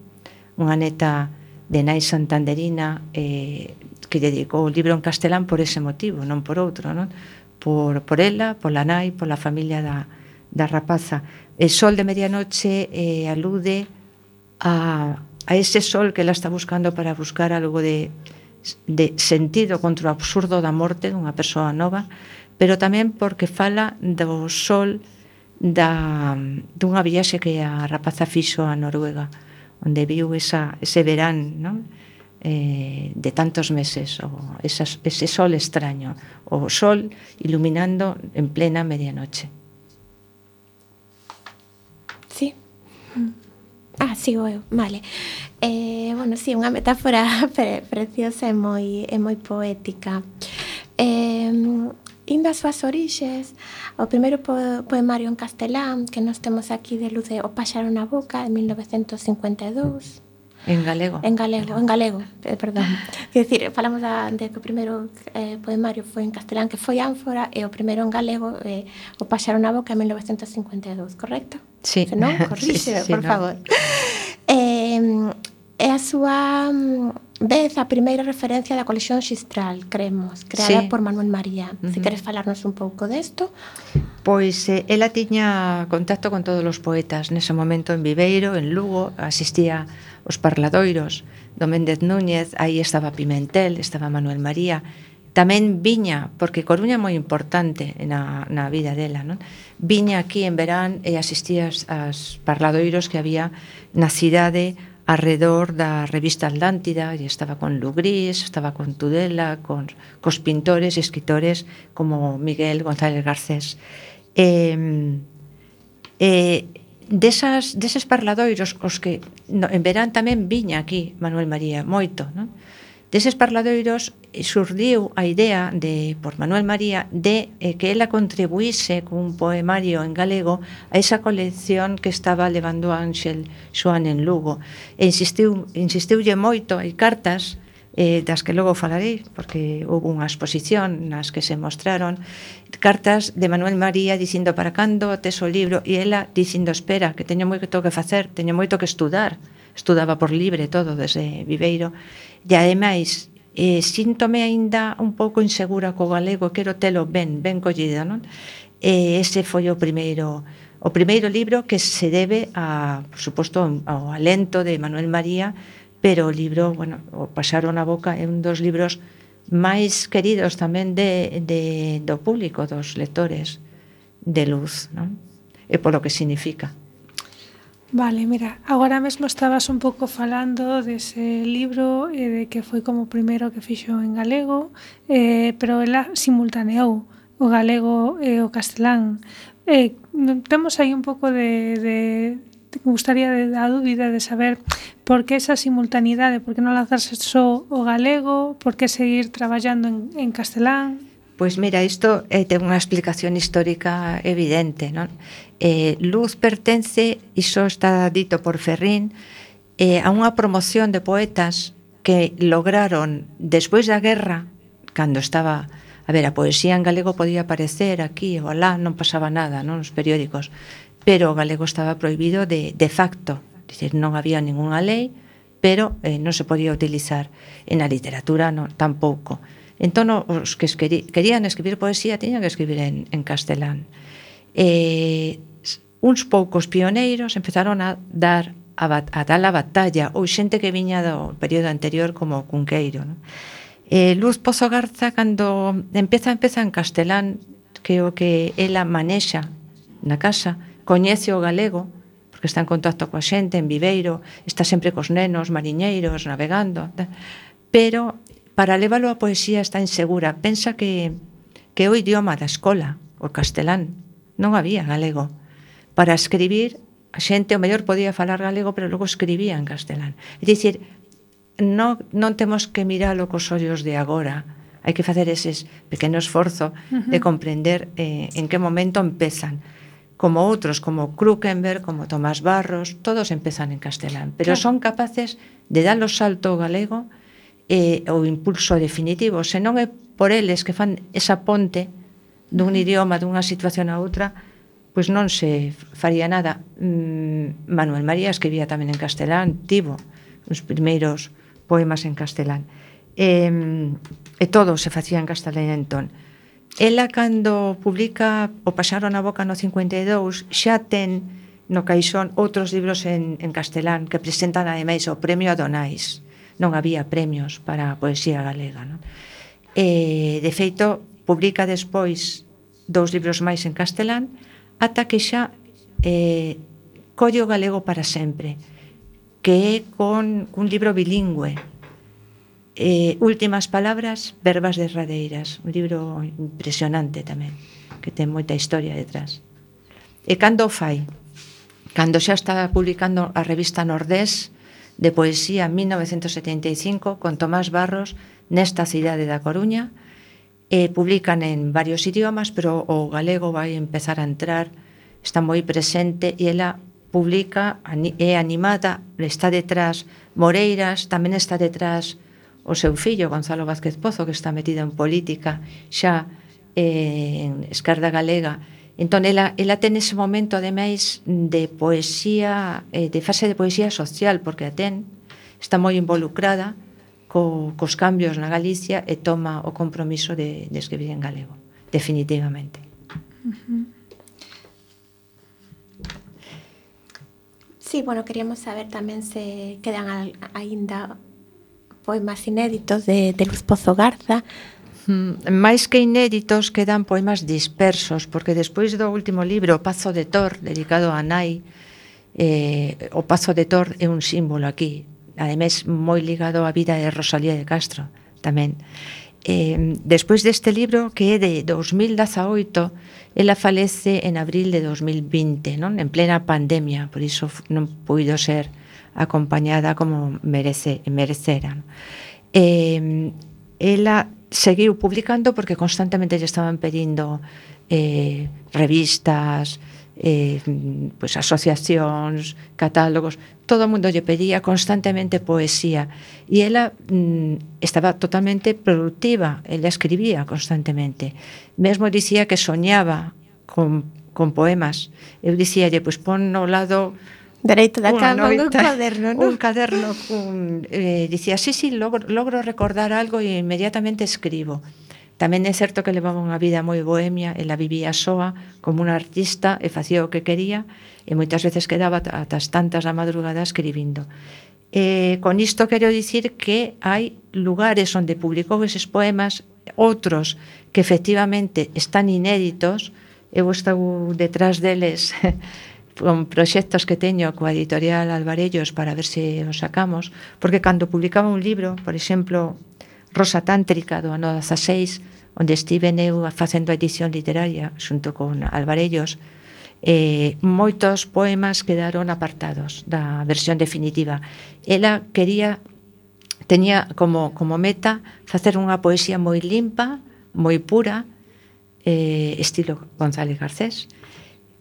unha neta de nai santanderina eh, que dedicou o libro en castelán por ese motivo, non por outro, non? Por, por ela, pola nai, pola familia da, da rapaza. El sol de medianoche eh, alude a, a ese sol que ela está buscando para buscar algo de, de sentido contra o absurdo da morte dunha persoa nova, pero tamén porque fala do sol da, dunha viaxe que a rapaza fixo a Noruega, onde viu esa, ese verán, non? Eh, de tantos meses o esas, ese sol extraño o sol iluminando en plena medianoche. Sí. Mm. Ah, sigo eu, vale. Eh, Bueno, sí, unha metáfora pre preciosa e moi, e moi poética. Eh, Indo as súas orixes, o primeiro poemario en castelán que nós temos aquí de luz de O páxaro na boca, de 1952. En galego. En galego, en galego, eh, perdón. Quer dicir, falamos da, de que o primeiro eh, poemario foi en castelán, que foi ánfora, e o primeiro en galego, eh, o Paxaro na boca, en 1952, correcto? Sí. Se non, corrixe, sí, sí, por sí, favor. No. Eh, é a súa mm, vez a primeira referencia da colección Xistral, cremos, creada sí. por Manuel María. Uh -huh. Se queres falarnos un pouco desto? Pois eh, ela tiña contacto con todos os poetas nese momento en Viveiro, en Lugo, asistía os parladoiros do Méndez Núñez, aí estaba Pimentel, estaba Manuel María, tamén viña, porque Coruña é moi importante na, na vida dela, non? viña aquí en verán e asistía as, as parladoiros que había na cidade arredor da revista Atlántida, e estaba con Lugrís, estaba con Tudela, con cos pintores e escritores como Miguel González Garcés. Eh, eh, desas, deses parladoiros os que no, en verán tamén viña aquí Manuel María moito, non? Deses parladoiros eh, surdiu a idea de por Manuel María de eh, que ela contribuíse cun poemario en galego a esa colección que estaba levando Ángel Xoan en Lugo. E insistiu, insistiulle moito, hai cartas eh, das que logo falarei, porque houve unha exposición nas que se mostraron cartas de Manuel María dicindo para cando tes o libro e ela dicindo espera, que teño moito que facer, teño moito que estudar estudaba por libre todo desde Viveiro, e ademais eh, síntome aínda un pouco insegura co galego, quero telo ben, ben collido, non? E ese foi o primeiro o primeiro libro que se debe a, por suposto, ao alento de Manuel María, pero o libro, bueno, o pasaron a boca é un dos libros máis queridos tamén de, de, do público, dos lectores de luz, non? E polo que significa. Vale, mira, agora mesmo estabas un pouco falando dese libro e de que foi como o primeiro que fixo en galego, eh, pero ela simultaneou o galego e o castelán. Eh, temos aí un pouco de, de gustaría de, a dúbida de saber por que esa simultaneidade, por que non lanzarse só o galego, por que seguir traballando en, en castelán? Pois mira, isto eh, ten unha explicación histórica evidente, non? eh, Luz pertence, e iso está dito por Ferrín, eh, a unha promoción de poetas que lograron, despois da guerra, cando estaba... A ver, a poesía en galego podía aparecer aquí e alá, non pasaba nada non nos periódicos, pero o galego estaba prohibido de, de facto. Dicir, non había ninguna lei, pero eh, non se podía utilizar en a literatura non, tampouco. Entón, os que esqueri, querían escribir poesía tiñan que escribir en, en castelán. Eh, uns poucos pioneiros empezaron a dar a, bat, a dar a batalla ou xente que viña do período anterior como Cunqueiro non? Eh, Luz Pozo Garza cando empeza empeza en castelán que o que ela manexa na casa coñece o galego porque está en contacto coa xente en Viveiro está sempre cos nenos, mariñeiros, navegando pero para leválo a poesía está insegura. Pensa que que o idioma da escola o castelán. Non había galego para escribir a xente o mellor podía falar galego pero logo escribía en castelán. É dicir, non, non temos que miralo cos ollos de agora. Hai que facer ese pequeno esforzo uh -huh. de comprender eh, en que momento empezan. Como outros, como Krukenberg, como Tomás Barros, todos empezan en castelán, pero claro. son capaces de dar o salto ao galego eh, o impulso definitivo, senón é por eles que fan esa ponte dun idioma, dunha situación a outra, pois non se faría nada. Mm, Manuel María escribía tamén en castelán, tivo os primeiros poemas en castelán. E, e todo se facía en castelán entón. Ela cando publica O pasaron a boca no 52 xa ten no caixón outros libros en, en castelán que presentan ademais o premio Adonais. Non había premios para a poesía galega. Non? E, de feito, publica despois dous libros máis en castelán, ata que xa eh, colle o galego para sempre que é con un libro bilingüe eh, Últimas palabras, verbas derradeiras un libro impresionante tamén que ten moita historia detrás e cando o fai? cando xa estaba publicando a revista Nordés de poesía 1975 con Tomás Barros nesta cidade da Coruña eh, publican en varios idiomas, pero o galego vai empezar a entrar, está moi presente e ela publica, é animada, está detrás Moreiras, tamén está detrás o seu fillo Gonzalo Vázquez Pozo, que está metido en política xa eh, en Esquerda Galega. Entón, ela, ela ten ese momento, ademais, de poesía, eh, de fase de poesía social, porque a ten, está moi involucrada, co, cos cambios na Galicia e toma o compromiso de, de escribir en galego, definitivamente. Uh -huh. Sí, bueno, queríamos saber tamén se quedan al, aínda poemas inéditos de, de Luz Pozo Garza, mm, máis que inéditos quedan poemas dispersos, porque despois do último libro, O Pazo de Tor, dedicado a Nai, eh, o Pazo de Tor é un símbolo aquí ademais moi ligado á vida de Rosalía de Castro tamén. Eh, despois deste libro que é de 2018 ela falece en abril de 2020 non en plena pandemia por iso non puido ser acompañada como merece merecera eh, ela seguiu publicando porque constantemente lle estaban pedindo eh, revistas eh, pues asociacións, catálogos todo o mundo lle pedía constantemente poesía e ela mm, estaba totalmente productiva, ela escribía constantemente. Mesmo dicía que soñaba con, con poemas. Eu dicíalle, pois pon no lado Dereito da cama un caderno, ¿no? Un caderno un, eh, dicía, sí, sí, logro, logro recordar algo e inmediatamente escribo. Tamén é certo que levaba unha vida moi bohemia, ela vivía soa como unha artista e facía o que quería, e moitas veces quedaba ata as tantas da madrugada escribindo. Eh, con isto quero dicir que hai lugares onde publicou eses poemas, outros que efectivamente están inéditos, eu estou detrás deles con proxectos que teño coa editorial Alvarellos para ver se os sacamos, porque cando publicaba un libro, por exemplo, Rosa Tántrica do ano 16, onde estive eu facendo a edición literaria xunto con Alvarellos, eh, moitos poemas quedaron apartados da versión definitiva. Ela quería tenía como, como meta facer unha poesía moi limpa, moi pura, eh, estilo González Garcés,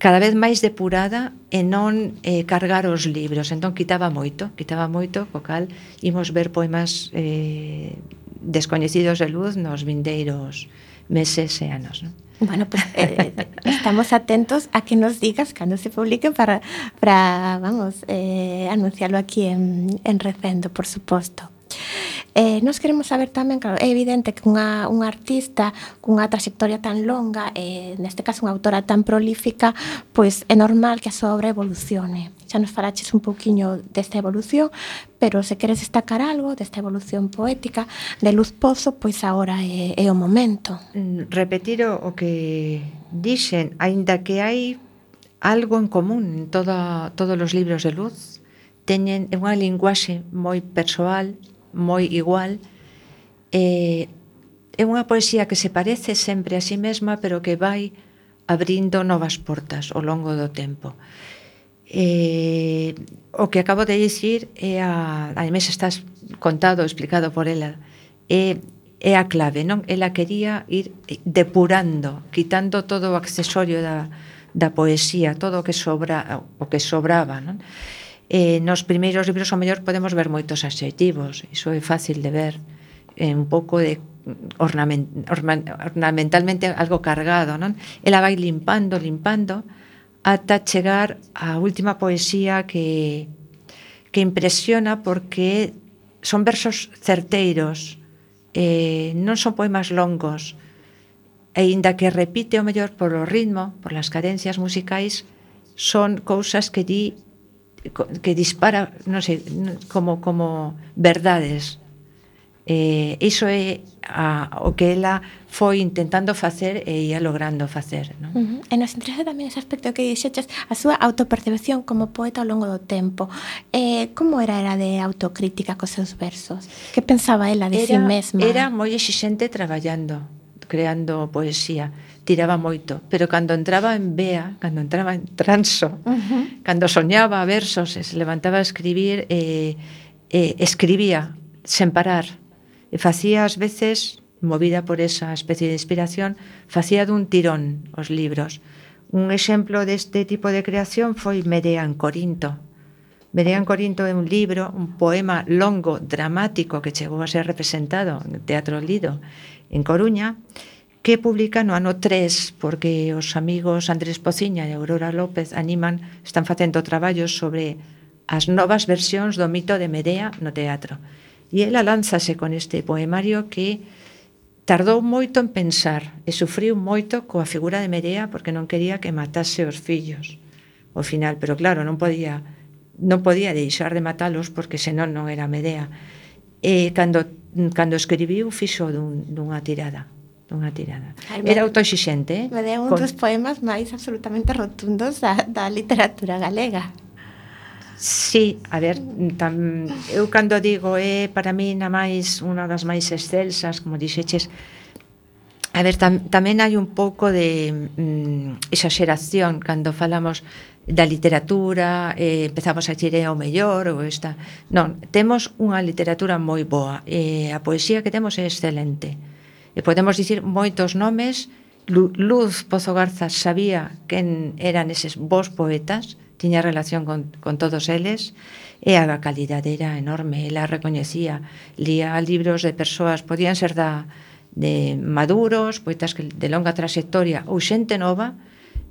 cada vez máis depurada e non eh, cargar os libros. Entón, quitaba moito, quitaba moito, co cal imos ver poemas eh, descoñecidos de luz nos vindeiros meses e anos. Non? Bueno, pues eh, estamos atentos a que nos digas cando se publique para, para vamos, eh, anunciarlo aquí en, en Recendo, por suposto. Eh, nos queremos saber tamén, claro, é evidente que unha, unha artista cunha trayectoria tan longa, eh, neste caso unha autora tan prolífica, pois é normal que a súa obra evolucione. Xa nos falaches un pouquiño desta evolución, pero se queres destacar algo desta evolución poética de Luz Pozo, pois agora é, é o momento. Mm, repetir o que dixen, aínda que hai algo en común en toda, todos os libros de Luz, teñen unha linguaxe moi persoal, moi igual, eh, é unha poesía que se parece sempre a si sí mesma, pero que vai abrindo novas portas ao longo do tempo. Eh, o que acabo de dicir é a, ademais está contado, explicado por ela, é, é a clave, non? Ela quería ir depurando, quitando todo o accesorio da, da poesía, todo o que sobra, o que sobraba, non? eh, nos primeiros libros ao mellor podemos ver moitos adxectivos, iso é fácil de ver, eh, un pouco de ornament, orman, ornamentalmente algo cargado, non? Ela vai limpando, limpando, ata chegar á última poesía que, que impresiona porque son versos certeiros, eh, non son poemas longos, e inda que repite o mellor polo ritmo, por las cadencias musicais, son cousas que di que dispara, non sei, como como verdades. Eh, iso é a, o que ela foi intentando facer e ia logrando facer. Non? Uh -huh. E nos interesa tamén ese aspecto que dixeches, a súa autopercepción como poeta ao longo do tempo. Eh, como era era de autocrítica cos seus versos? Que pensaba ela de era, si mesma? Era moi exixente traballando, creando poesía tiraba moito, pero cando entraba en Bea, cando entraba en transo, uh -huh. cando soñaba versos, e se levantaba a escribir, eh, eh, escribía sen parar. E facía ás veces, movida por esa especie de inspiración, facía dun tirón os libros. Un exemplo deste tipo de creación foi Medea en Corinto, Medea en Corinto é un libro, un poema longo, dramático, que chegou a ser representado no Teatro Lido en Coruña, que publica no ano 3, porque os amigos Andrés Pociña e Aurora López animan, están facendo traballos sobre as novas versións do mito de Medea no teatro. E ela lanzase con este poemario que tardou moito en pensar e sufriu moito coa figura de Medea porque non quería que matase os fillos ao final, pero claro, non podía non podía deixar de matalos porque senón non era Medea. E cando, cando escribiu fixo dun, dunha tirada, dunha tirada. Ay, Era autoxixente, eh? deu un con... dos poemas máis absolutamente rotundos da, da literatura galega. Sí, a ver, tam, eu cando digo é eh, para mí na máis unha das máis excelsas, como dixeches, A ver, tam, tamén hai un pouco de mm, exaxeración cando falamos da literatura, eh, empezamos a xire eh, ao mellor ou esta. Non, temos unha literatura moi boa, eh, a poesía que temos é excelente. E podemos dicir moitos nomes, Luz Pozo Garza sabía quen eran eses bons poetas, tiña relación con, con todos eles, e a calidade era enorme, ela recoñecía, lía libros de persoas, podían ser da, de maduros, poetas que de longa trayectoria ou xente nova,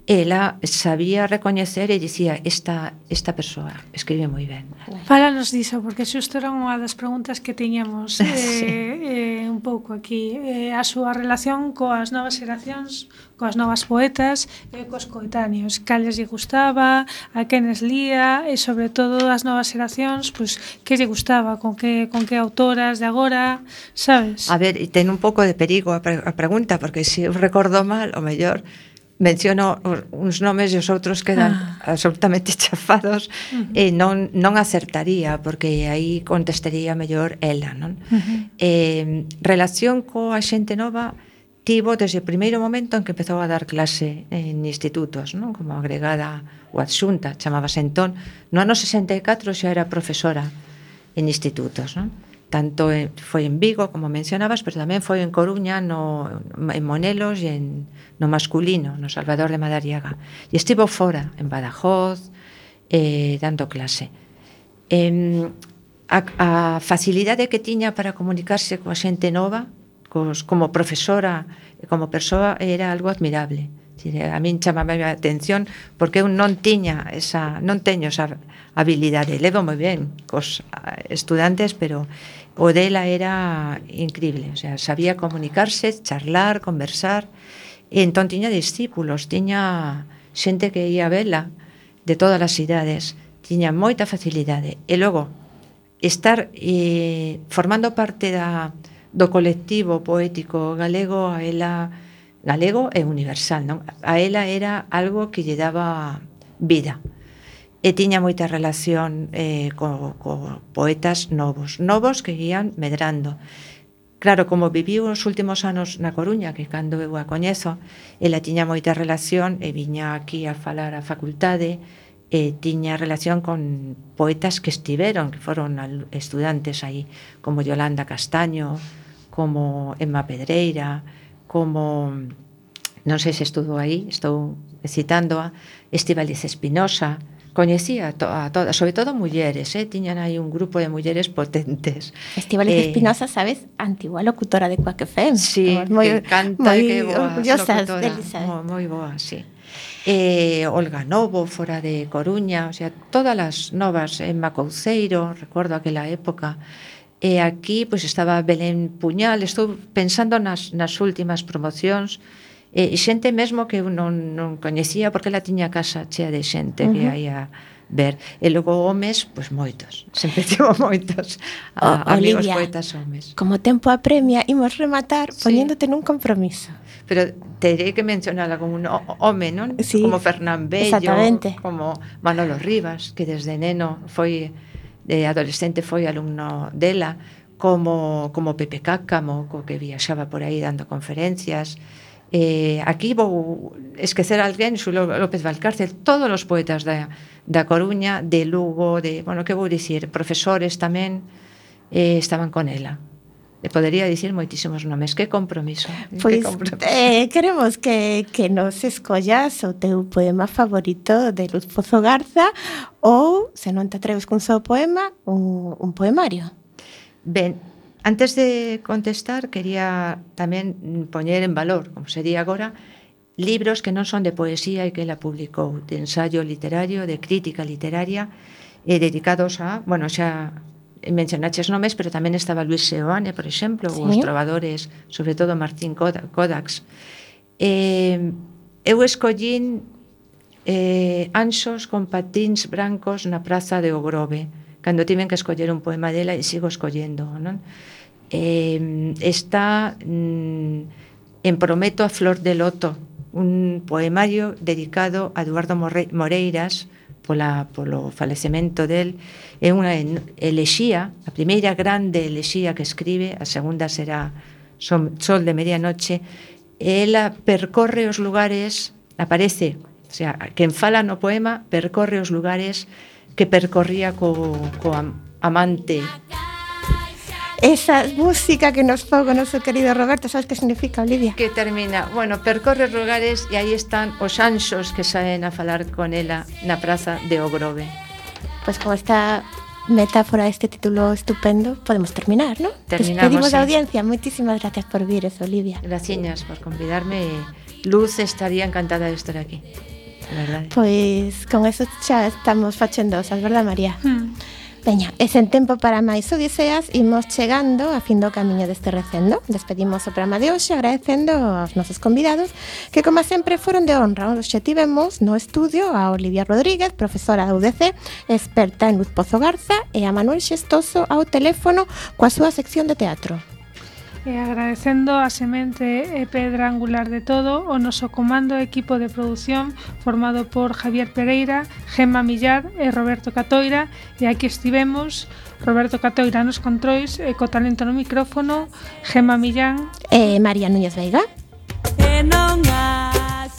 ela sabía recoñecer e dicía esta, esta persoa escribe moi ben. Fálanos diso, porque xusto era unha das preguntas que tiñamos eh, sí. eh, un pouco aquí. Eh, a súa relación coas novas xeracións, coas novas poetas, eh, cos coetáneos. Cales lle gustaba, a quenes lía, e sobre todo as novas xeracións, pois, pues, que lle gustaba, con que, con que autoras de agora, sabes? A ver, ten un pouco de perigo a, pre a pregunta, porque se si eu recordo mal, o mellor, menciono uns nomes e os outros quedan ah. absolutamente chafados uh -huh. e non, non acertaría porque aí contestaría mellor ela non? Uh -huh. eh, relación coa xente nova tivo desde o primeiro momento en que empezou a dar clase en institutos non? como agregada ou adxunta chamábase entón no ano 64 xa era profesora en institutos non? tanto en, foi en Vigo, como mencionabas, pero tamén foi en Coruña, no, en Monelos e en, no masculino, no Salvador de Madariaga. E estivo fora, en Badajoz, eh, dando clase. Eh, a, a facilidade que tiña para comunicarse coa xente nova, cos, como profesora, como persoa, era algo admirable. Eh, a min chamaba a atención porque eu non tiña esa, non teño esa habilidade. Levo moi ben cos estudantes, pero o dela era increíble, o sea, sabía comunicarse, charlar, conversar, e entón tiña discípulos, tiña xente que ia a vela de todas as idades, tiña moita facilidade. E logo, estar eh, formando parte da, do colectivo poético galego, a ela galego e universal, non? A ela era algo que lle daba vida e tiña moita relación eh, co, co poetas novos, novos que ian medrando. Claro, como viviu os últimos anos na Coruña, que cando eu a coñezo, ela tiña moita relación e viña aquí a falar a facultade, e tiña relación con poetas que estiveron, que foron estudantes aí, como Yolanda Castaño, como Emma Pedreira, como non sei se estudo aí, estou citándoa, Estivaliz Espinosa, coñecía to, a todas, sobre todo mulleres, eh, tiñan aí un grupo de mulleres potentes. Estivaliz eh, Espinosa, sabes, antigua locutora de Quack FM. Sí, moi, que canta moi que boa locutora, moi, moi boa, sí. Eh, Olga Novo, fora de Coruña, o sea, todas as novas en Macouceiro, recordo aquela época, e aquí pois pues, estaba Belén Puñal, estou pensando nas, nas últimas promocións, e xente mesmo que eu non, non coñecía porque la tiña casa chea de xente uh -huh. que hai a ver. E logo homes, pois moitos. Sempre tivo moitos. A, o, amigos Olivia, poetas homes. como tempo apremia, imos rematar sí. poñéndote nun compromiso. Pero terei que mencionala como un home, non? Sí, como Fernán Bello, como Manolo Rivas que desde neno foi de adolescente foi alumno dela como, como Pepe Cácamo co que viaxaba por aí dando conferencias eh, aquí vou esquecer alguén, Xulo López Valcárcel, todos os poetas da, da Coruña, de Lugo, de, bueno, que vou dicir, profesores tamén eh, estaban con ela. Le podería dicir moitísimos nomes, que compromiso. Eh, pois que compromiso. Eh, queremos que, que nos escollas o teu poema favorito de Luz Pozo Garza ou, se non te atreves cun só poema, un, un poemario. Ben, Antes de contestar, quería tamén poñer en valor, como sería agora, libros que non son de poesía e que la publicou, de ensayo literario, de crítica literaria, e dedicados a, bueno, xa mencionaches nomes, pero tamén estaba Luis Seoane, por exemplo, sí. ou os trovadores, sobre todo Martín Kodax. Eh, eu escollín eh, anxos con patíns brancos na praza de Ogrove, cando tiven que escoller un poema dela e sigo escollendo, non? Eh, está mm, en Prometo a flor de loto, un poemario dedicado a Eduardo Moreiras pola, polo falecemento del é unha elexía a primeira grande elexía que escribe a segunda será Sol de medianoche ela percorre os lugares aparece o sea, quen fala no poema percorre os lugares que percorría co, co amante. Esa música que nos pon o noso querido Roberto, sabes que significa, Olivia? Que termina, bueno, percorre lugares e aí están os anxos que saen a falar con ela na praza de Ogrove. Pois pues con esta metáfora este título estupendo, podemos terminar, ¿no? Terminamos. Despedimos a audiencia. Muchísimas gracias por vires, Olivia. Gracias por convidarme. Luz estaría encantada de estar aquí. Pois con eso xa estamos facendo osas, verdad María? Hmm. Veña, e sen tempo para máis odiseas imos chegando a fin do camiño deste recendo. Despedimos o programa de hoxe agradecendo aos nosos convidados que, como sempre, foron de honra. Hoxe tivemos no estudio a Olivia Rodríguez, profesora da UDC, experta en Luz Pozo Garza e a Manuel Xestoso ao teléfono coa súa sección de teatro. E agradecendo a semente e pedra angular de todo o noso comando e equipo de produción formado por Javier Pereira, Gemma Millar e Roberto Catoira. E aquí estivemos Roberto Catoira nos controis e co talento no micrófono Gemma Millán. E María Núñez Veiga. E non as